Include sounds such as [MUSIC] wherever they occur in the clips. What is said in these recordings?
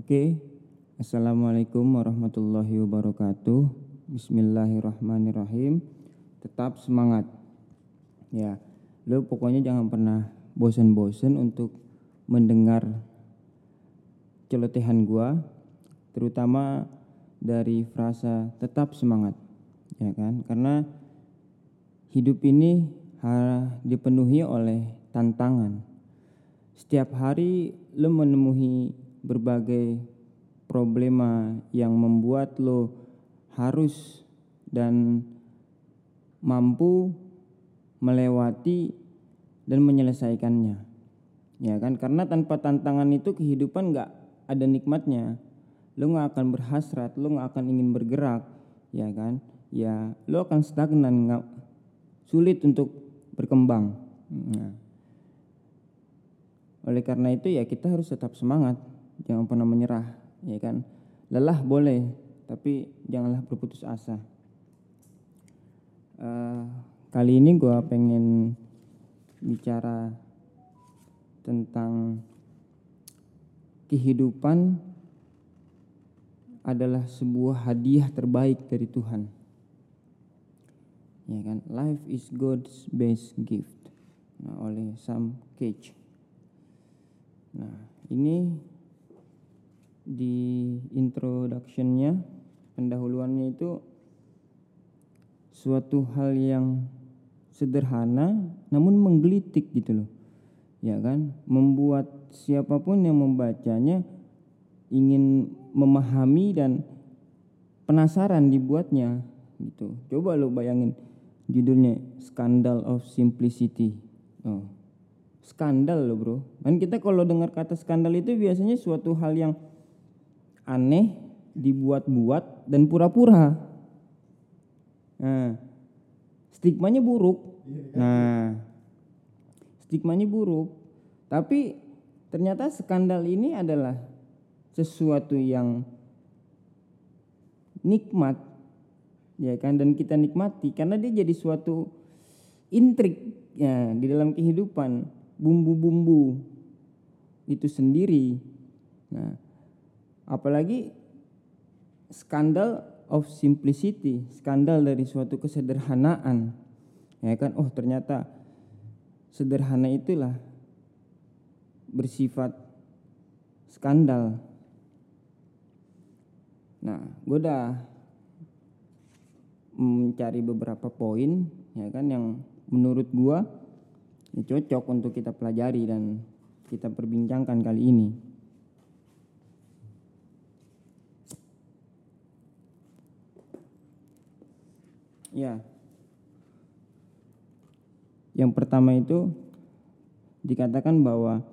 Oke, Assalamualaikum warahmatullahi wabarakatuh. Bismillahirrahmanirrahim. Tetap semangat. Ya, lo pokoknya jangan pernah bosan-bosan untuk mendengar celotehan gua, terutama dari frasa tetap semangat. Ya kan? Karena hidup ini dipenuhi oleh tantangan. Setiap hari lo menemui berbagai problema yang membuat lo harus dan mampu melewati dan menyelesaikannya. Ya kan? Karena tanpa tantangan itu kehidupan nggak ada nikmatnya. Lo nggak akan berhasrat, lo nggak akan ingin bergerak, ya kan? Ya, lo akan stagnan, nggak sulit untuk berkembang. Nah, oleh karena itu ya kita harus tetap semangat, jangan pernah menyerah, ya kan? Lelah boleh, tapi janganlah berputus asa. Eh, kali ini gue pengen bicara tentang kehidupan adalah sebuah hadiah terbaik dari Tuhan. Ya kan? Life is God's best gift. Nah, oleh Sam Cage. Nah, ini di introductionnya pendahuluannya itu suatu hal yang sederhana namun menggelitik gitu loh ya kan? Membuat siapa pun yang membacanya ingin memahami dan penasaran dibuatnya gitu. Coba lo bayangin judulnya Scandal of Simplicity. Oh skandal loh bro. Kan kita kalau dengar kata skandal itu biasanya suatu hal yang aneh dibuat-buat dan pura-pura. Nah stigmanya buruk. Nah stigmanya buruk. Tapi ternyata skandal ini adalah sesuatu yang nikmat ya kan? Dan kita nikmati karena dia jadi suatu intrik ya di dalam kehidupan. Bumbu-bumbu itu sendiri. Nah apalagi skandal of simplicity skandal dari suatu kesederhanaan. Ya kan? Oh ternyata sederhana itulah bersifat skandal. Nah gue udah mencari beberapa poin ya kan yang menurut gua ya cocok untuk kita pelajari dan kita perbincangkan kali ini. Ya. Yang pertama itu dikatakan bahwa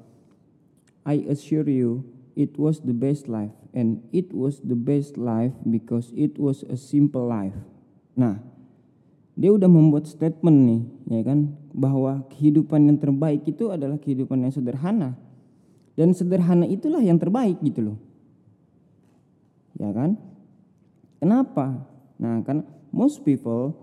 I assure you it was the best life and it was the best life because it was a simple life. Nah, dia udah membuat statement nih, ya kan, bahwa kehidupan yang terbaik itu adalah kehidupan yang sederhana. Dan sederhana itulah yang terbaik gitu loh. Ya kan? Kenapa? Nah, kan most people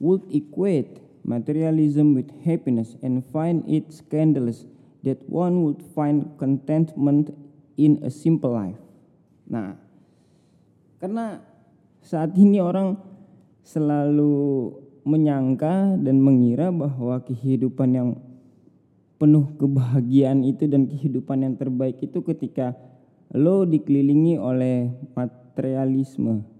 would equate materialism with happiness and find it scandalous that one would find contentment in a simple life. Nah, karena saat ini orang selalu menyangka dan mengira bahwa kehidupan yang penuh kebahagiaan itu dan kehidupan yang terbaik itu ketika lo dikelilingi oleh materialisme.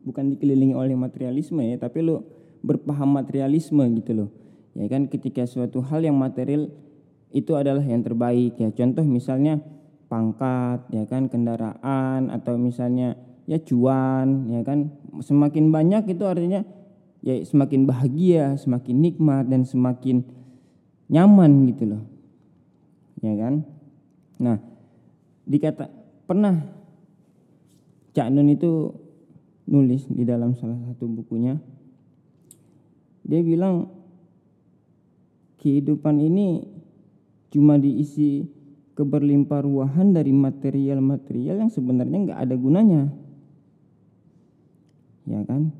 Bukan dikelilingi oleh materialisme ya, tapi lo berpaham materialisme gitu loh. Ya kan ketika suatu hal yang material itu adalah yang terbaik ya. Contoh misalnya pangkat ya kan kendaraan atau misalnya ya cuan ya kan semakin banyak itu artinya ya semakin bahagia semakin nikmat dan semakin nyaman gitu loh ya kan nah dikata pernah Cak Nun itu nulis di dalam salah satu bukunya. Dia bilang kehidupan ini cuma diisi keberlimpah ruahan dari material-material yang sebenarnya nggak ada gunanya. Ya kan?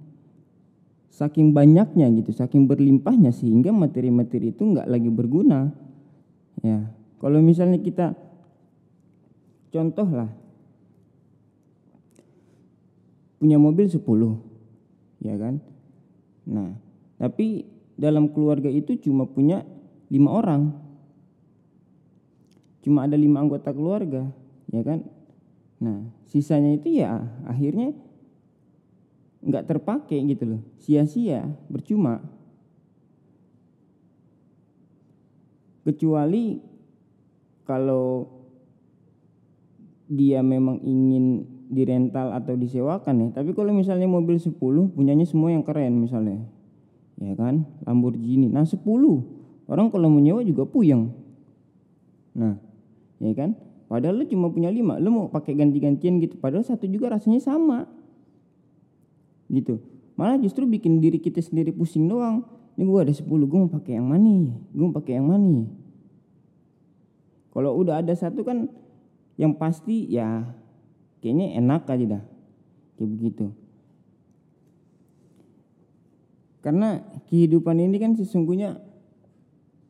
Saking banyaknya gitu saking berlimpahnya sehingga materi-materi itu nggak lagi berguna. Ya kalau misalnya kita contoh lah punya mobil 10 ya kan? Nah tapi dalam keluarga itu cuma punya lima orang. Cuma ada lima anggota keluarga ya kan? Nah sisanya itu ya akhirnya nggak terpakai gitu loh. Sia-sia percuma. Kecuali kalau dia memang ingin dirental atau disewakan ya. Tapi kalau misalnya mobil 10 punyanya semua yang keren misalnya. Ya kan? Lamborghini. Nah 10 orang kalau menyewa juga puyeng. Nah ya kan? Padahal lu cuma punya lima. Lu mau pakai ganti-gantian gitu. Padahal satu juga rasanya sama. Gitu. Malah justru bikin diri kita sendiri pusing doang. Ini gue ada 10 gue mau pakai yang mana gue mau pakai yang mana kalau udah ada satu kan yang pasti ya kayaknya enak aja dah. Kayak begitu. Karena kehidupan ini kan sesungguhnya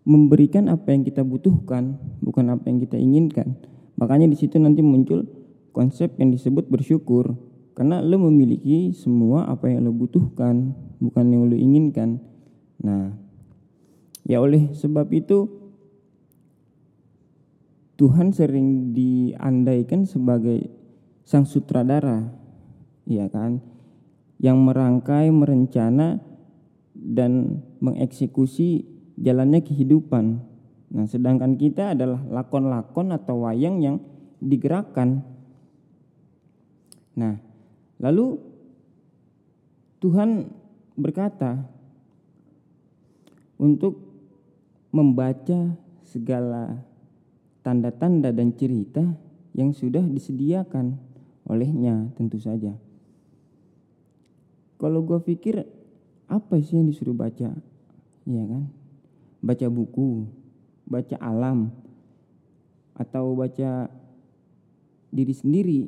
memberikan apa yang kita butuhkan bukan apa yang kita inginkan. Makanya di situ nanti muncul konsep yang disebut bersyukur. Karena lo memiliki semua apa yang lo butuhkan bukan yang lo inginkan. Nah ya oleh sebab itu Tuhan sering diandaikan sebagai sang sutradara, ya kan, yang merangkai, merencana dan mengeksekusi jalannya kehidupan. Nah, sedangkan kita adalah lakon-lakon atau wayang yang digerakkan. Nah, lalu Tuhan berkata untuk membaca segala tanda-tanda dan cerita yang sudah disediakan olehnya tentu saja. Kalau gue pikir apa sih yang disuruh baca? Iya kan? Baca buku, baca alam, atau baca diri sendiri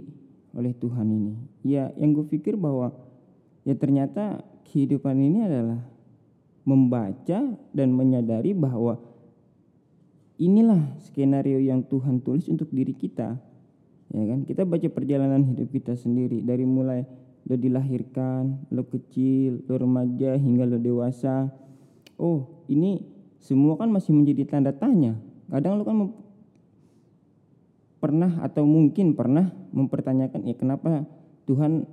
oleh Tuhan ini. Ya yang gue pikir bahwa ya ternyata kehidupan ini adalah membaca dan menyadari bahwa inilah skenario yang Tuhan tulis untuk diri kita ya kan? Kita baca perjalanan hidup kita sendiri. Dari mulai lo dilahirkan lo kecil lo remaja hingga lo dewasa. Oh ini semua kan masih menjadi tanda tanya. Kadang lo kan pernah atau mungkin pernah mempertanyakan ya kenapa Tuhan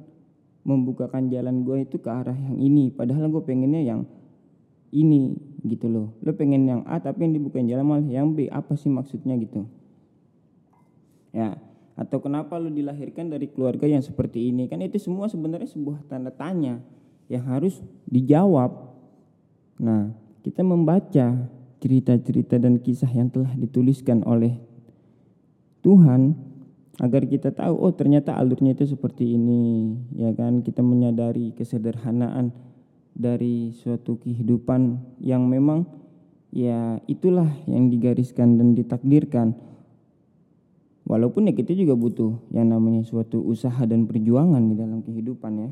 membukakan jalan gue itu ke arah yang ini? Padahal gue pengennya yang ini gitu loh. Lo pengen yang A tapi yang dibukain jalan malah yang B. Apa sih maksudnya? gitu. Ya atau kenapa lo dilahirkan dari keluarga yang seperti ini? Kan itu semua sebenarnya sebuah tanda tanya yang harus dijawab. Nah kita membaca cerita-cerita dan kisah yang telah dituliskan oleh Tuhan agar kita tahu oh ternyata alurnya itu seperti ini ya kan? Kita menyadari kesederhanaan dari suatu kehidupan yang memang ya itulah yang digariskan dan ditakdirkan. Walaupun ya kita juga butuh yang namanya suatu usaha dan perjuangan di dalam kehidupan ya.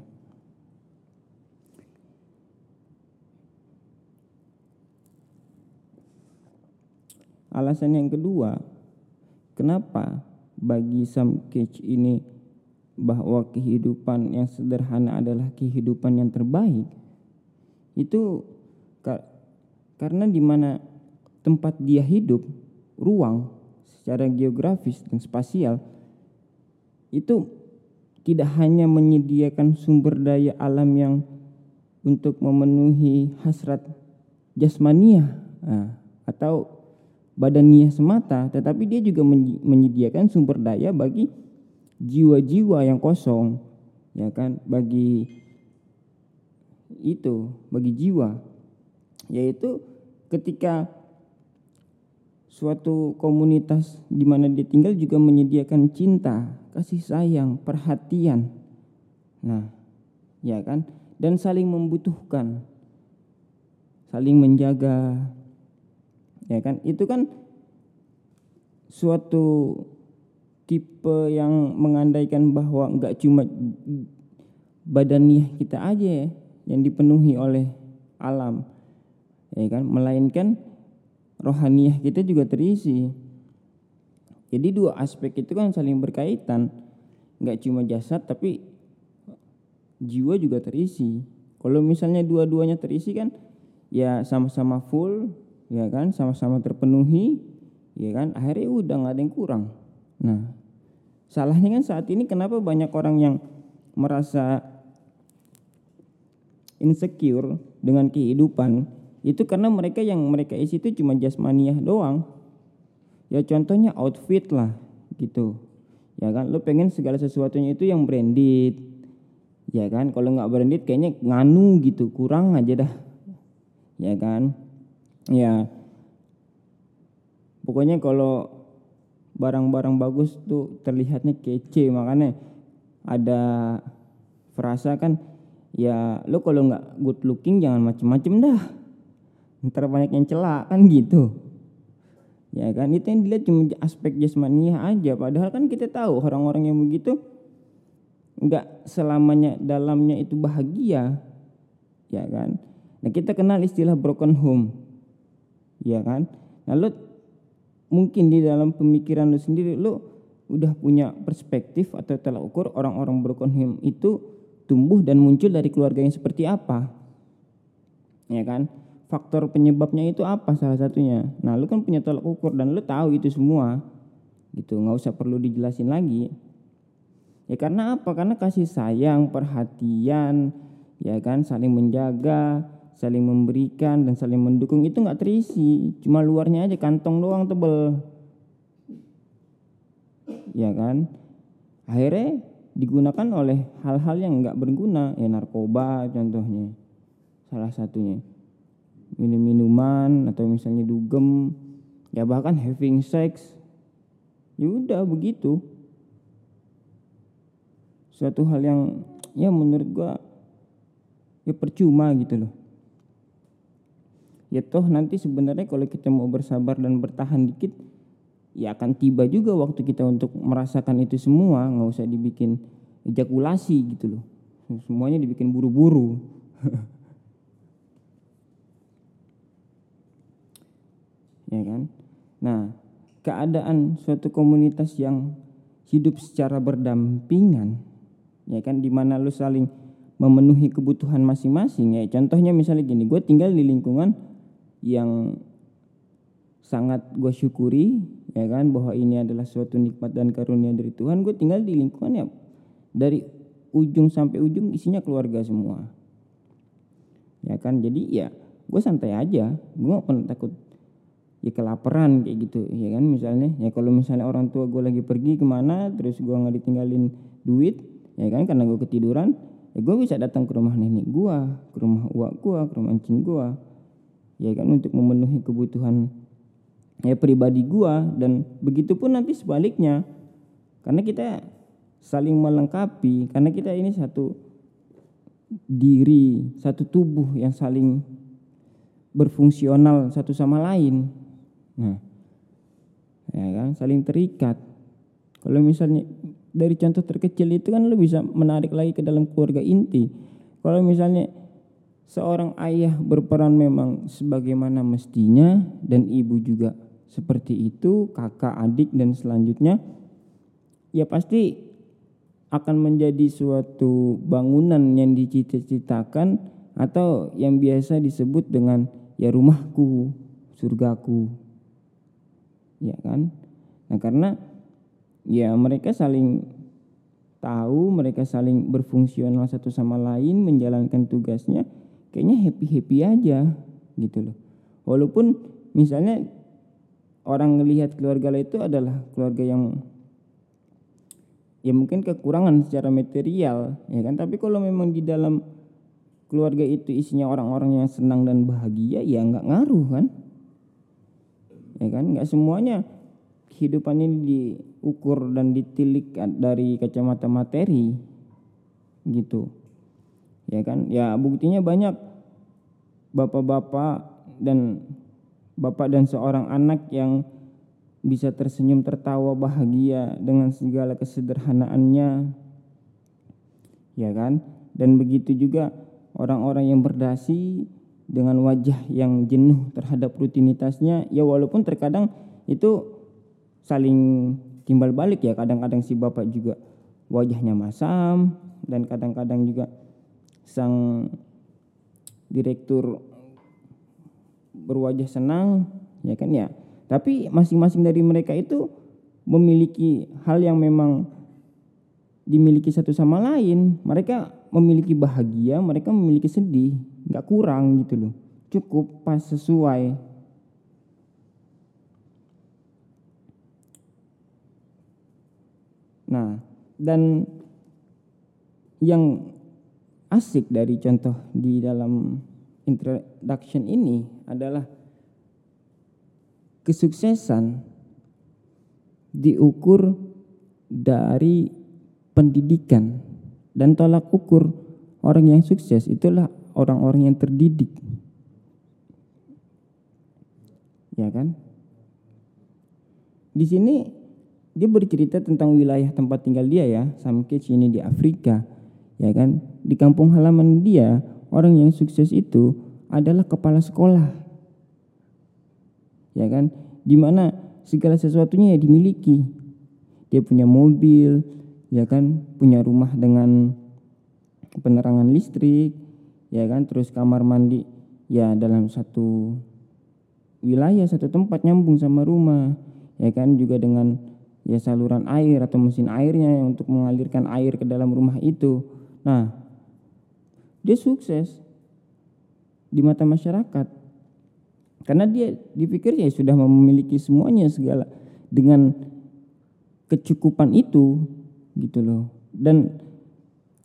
Alasan yang kedua, kenapa bagi Sam Cage ini bahwa kehidupan yang sederhana adalah kehidupan yang terbaik itu karena di mana tempat dia hidup, ruang secara geografis dan spasial itu tidak hanya menyediakan sumber daya alam yang untuk memenuhi hasrat jasmania nah, atau badania semata, tetapi dia juga menyediakan sumber daya bagi jiwa-jiwa yang kosong, ya kan, bagi itu bagi jiwa. Yaitu ketika suatu komunitas di mana dia tinggal juga menyediakan cinta, kasih sayang, perhatian. Nah, ya kan? Dan saling membutuhkan. Saling menjaga. Ya kan? Itu kan suatu tipe yang mengandaikan bahwa enggak cuma badaniah kita aja ya, yang dipenuhi oleh alam ya kan melainkan rohaniah kita juga terisi Jadi dua aspek itu kan saling berkaitan. Nggak cuma jasad tapi jiwa juga terisi. Kalau misalnya dua-duanya terisi kan ya sama-sama full, ya kan, sama-sama terpenuhi, ya kan, akhirnya udah nggak ada yang kurang. Nah, salahnya kan saat ini kenapa banyak orang yang merasa insecure dengan kehidupan itu karena mereka yang mereka isi itu cuma jasmaniah doang. Ya contohnya outfit lah gitu. Ya kan, lo pengen segala sesuatunya itu yang branded. Ya kan, kalau nggak branded kayaknya nganu gitu, kurang aja dah. Ya kan, ya pokoknya kalau barang-barang bagus tuh terlihatnya kece makanya ada frasa kan ya lo kalau nggak good looking jangan macem-macem dah ntar banyak yang celak kan gitu. Ya kan itu yang dilihat cuma aspek jasmaniah aja. Padahal kan kita tahu orang-orang yang begitu nggak selamanya dalamnya itu bahagia ya kan? Nah kita kenal istilah broken home ya kan? Nah lo mungkin di dalam pemikiran lo sendiri lo udah punya perspektif atau telah ukur orang-orang broken home itu tumbuh dan muncul dari keluarga yang seperti apa ya kan faktor penyebabnya itu apa salah satunya? Nah lu kan punya tolak ukur dan lu tahu itu semua. Gitu nggak usah perlu dijelasin lagi. Ya karena apa? Karena kasih sayang perhatian ya kan? Saling menjaga saling memberikan dan saling mendukung. Itu nggak terisi. Cuma luarnya aja kantong doang tebel. Ya kan? Akhirnya digunakan oleh hal-hal yang nggak berguna. Ya narkoba contohnya. Salah satunya minum minuman atau misalnya dugem ya bahkan having sex ya udah begitu. Suatu hal yang ya menurut gua ya percuma gitu loh. Ya toh nanti sebenarnya kalau kita mau bersabar dan bertahan dikit ya akan tiba juga waktu kita untuk merasakan itu semua nggak usah dibikin ejakulasi gitu loh. Semuanya dibikin buru-buru [LAUGHS] ya kan? Nah keadaan suatu komunitas yang hidup secara berdampingan ya kan? Di mana lu saling memenuhi kebutuhan masing-masing ya. Contohnya misalnya gini gue tinggal di lingkungan yang sangat gue syukuri ya kan? Bahwa ini adalah suatu nikmat dan karunia dari Tuhan. Gue tinggal di lingkungan ya dari ujung sampai ujung isinya keluarga semua. Ya kan? Jadi ya gue santai aja. Gue gak pernah takut ya kelaparan kayak gitu ya kan misalnya. Ya kalau misalnya orang tua gue lagi pergi ke mana terus gue nggak ditinggalin duit ya kan karena gue ketiduran ya gue bisa datang ke rumah nenek gue ke rumah uak gue ke rumah encing gue ya kan untuk memenuhi kebutuhan ya pribadi gua. Dan begitu pun nanti sebaliknya karena kita saling melengkapi karena kita ini satu diri satu tubuh yang saling berfungsional satu sama lain nah ya kan? Saling terikat. Kalau misalnya dari contoh terkecil itu kan lo bisa menarik lagi ke dalam keluarga inti. Kalau misalnya seorang ayah berperan memang sebagaimana mestinya dan ibu juga seperti itu kakak adik dan selanjutnya ya pasti akan menjadi suatu bangunan yang dicita-citakan atau yang biasa disebut dengan ya rumahku surgaku ya kan? Nah karena ya mereka saling tahu mereka saling berfungsional satu sama lain menjalankan tugasnya kayaknya happy happy aja gitu loh. Walaupun misalnya orang melihat keluarga itu adalah keluarga yang ya mungkin kekurangan secara material ya kan? Tapi kalau memang di dalam keluarga itu isinya orang-orang yang senang dan bahagia ya nggak ngaruh kan ya kan? Nggak semuanya kehidupan ini diukur dan ditilik dari kacamata materi gitu. Ya kan? Ya buktinya banyak. Bapak-bapak dan bapak dan seorang anak yang bisa tersenyum tertawa bahagia dengan segala kesederhanaannya. Ya kan? Dan begitu juga orang-orang yang berdasi dengan wajah yang jenuh terhadap rutinitasnya ya walaupun terkadang itu saling timbal balik ya kadang-kadang si bapak juga wajahnya masam dan kadang-kadang juga sang direktur berwajah senang ya kan ya. Tapi masing-masing dari mereka itu memiliki hal yang memang dimiliki satu sama lain. Mereka memiliki bahagia mereka memiliki sedih nggak kurang gitu loh. Cukup pas sesuai. Nah dan yang asik dari contoh di dalam introduction ini adalah kesuksesan diukur dari pendidikan dan tolak ukur orang yang sukses itulah orang-orang yang terdidik. Ya kan? Di sini dia bercerita tentang wilayah tempat tinggal dia ya, Samkech ini di Afrika. Ya kan? Di kampung halaman dia, orang yang sukses itu adalah kepala sekolah. Ya kan? Di mana segala sesuatunya ya dimiliki. Dia punya mobil, ya kan, punya rumah dengan penerangan listrik, ya kan, terus kamar mandi ya dalam satu wilayah satu tempat nyambung sama rumah, ya kan, juga dengan ya saluran air atau mesin airnya untuk mengalirkan air ke dalam rumah itu. Nah, dia sukses di mata masyarakat. Karena dia dipikir ya sudah memiliki semuanya segala dengan kecukupan itu gitu loh. Dan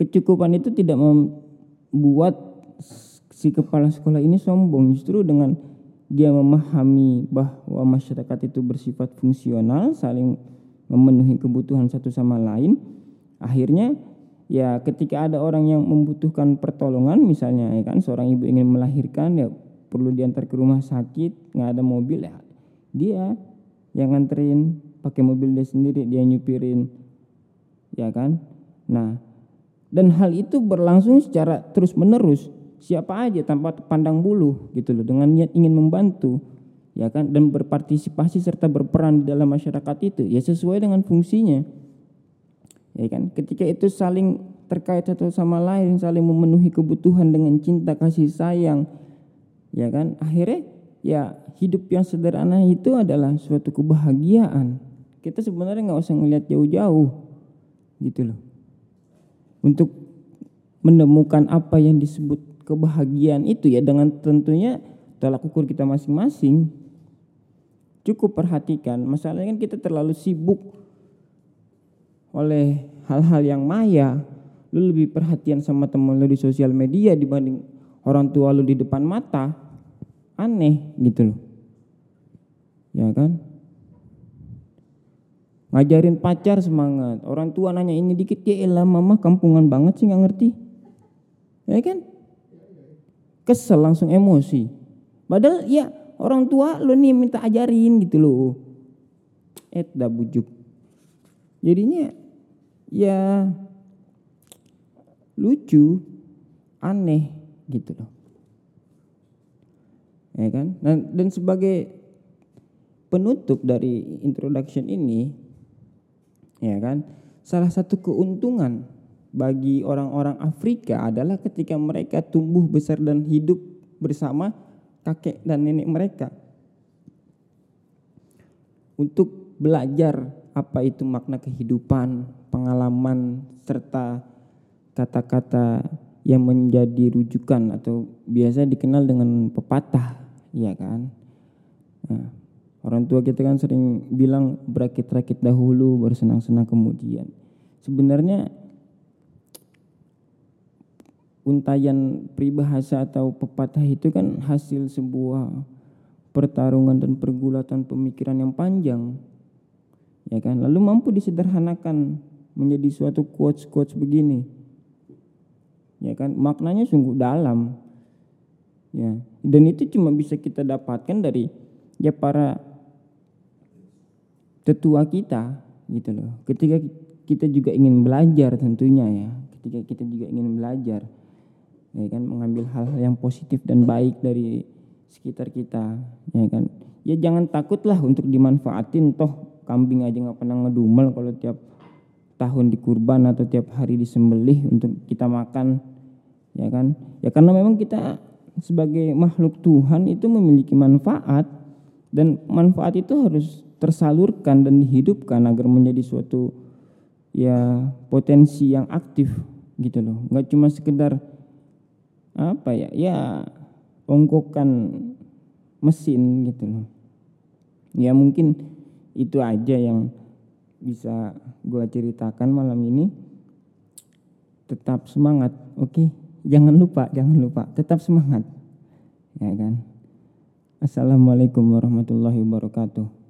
kecukupan itu tidak membuat si kepala sekolah ini sombong. Justru dengan dia memahami bahwa masyarakat itu bersifat fungsional saling memenuhi kebutuhan satu sama lain akhirnya ya ketika ada orang yang membutuhkan pertolongan misalnya ya kan seorang ibu ingin melahirkan ya perlu diantar ke rumah sakit nggak ada mobil ya dia yang nganterin pakai mobil dia sendiri dia nyupirin ya kan. Nah dan hal itu berlangsung secara terus menerus siapa aja tanpa pandang bulu gitu loh dengan niat ingin membantu ya kan dan berpartisipasi serta berperan di dalam masyarakat itu ya sesuai dengan fungsinya. Ya kan ketika itu saling terkait satu sama lain saling memenuhi kebutuhan dengan cinta kasih sayang ya kan akhirnya ya hidup yang sederhana itu adalah suatu kebahagiaan. Kita sebenarnya nggak usah ngelihat jauh-jauh gitu loh. Untuk menemukan apa yang disebut kebahagiaan itu ya dengan tentunya tolak ukur kita masing-masing cukup perhatikan. Masalahnya kan kita terlalu sibuk oleh hal-hal yang maya lu lebih perhatian sama temen lu di sosial media dibanding orang tua lu di depan mata aneh gitu loh. Ya kan? Ngajarin pacar semangat. Orang tua nanya ini dikit ya elah mama kampungan banget sih nggak ngerti. Ya kan kesel langsung emosi. Padahal ya orang tua lo nih minta ajarin gitu loh. Eh dah bujuk. Jadinya ya lucu aneh gitu loh. Ya kan? Dan, dan sebagai penutup dari introduction ini ya kan? Salah satu keuntungan bagi orang-orang Afrika adalah ketika mereka tumbuh besar dan hidup bersama kakek dan nenek mereka untuk belajar apa itu makna kehidupan, pengalaman serta kata-kata yang menjadi rujukan atau biasa dikenal dengan pepatah Iya kan? Nah, orang tua kita kan sering bilang berakit-rakit dahulu bersenang-senang kemudian. Sebenarnya untayan peribahasa atau pepatah itu kan hasil sebuah pertarungan dan pergulatan pemikiran yang panjang. Ya kan? Lalu mampu disederhanakan menjadi suatu quotes-quotes begini. Ya kan? Maknanya sungguh dalam ya dan itu cuma bisa kita dapatkan dari ya para tetua kita gitu loh ketika kita juga ingin belajar tentunya ya ketika kita juga ingin belajar ya kan mengambil hal-hal yang positif dan baik dari sekitar kita ya kan. Ya jangan takutlah untuk dimanfaatin toh kambing aja nggak pernah ngedumel kalau tiap tahun dikurban atau tiap hari disembelih untuk kita makan ya kan. Ya karena memang kita sebagai makhluk Tuhan itu memiliki manfaat dan manfaat itu harus tersalurkan dan dihidupkan agar menjadi suatu ya potensi yang aktif gitu loh. Nggak cuma sekedar apa ya? Ya ongkokan mesin gitu loh. Ya mungkin itu aja yang bisa gue ceritakan malam ini. Tetap semangat oke? Jangan lupa jangan lupa. Tetap semangat ya kan? Assalamualaikum warahmatullahi wabarakatuh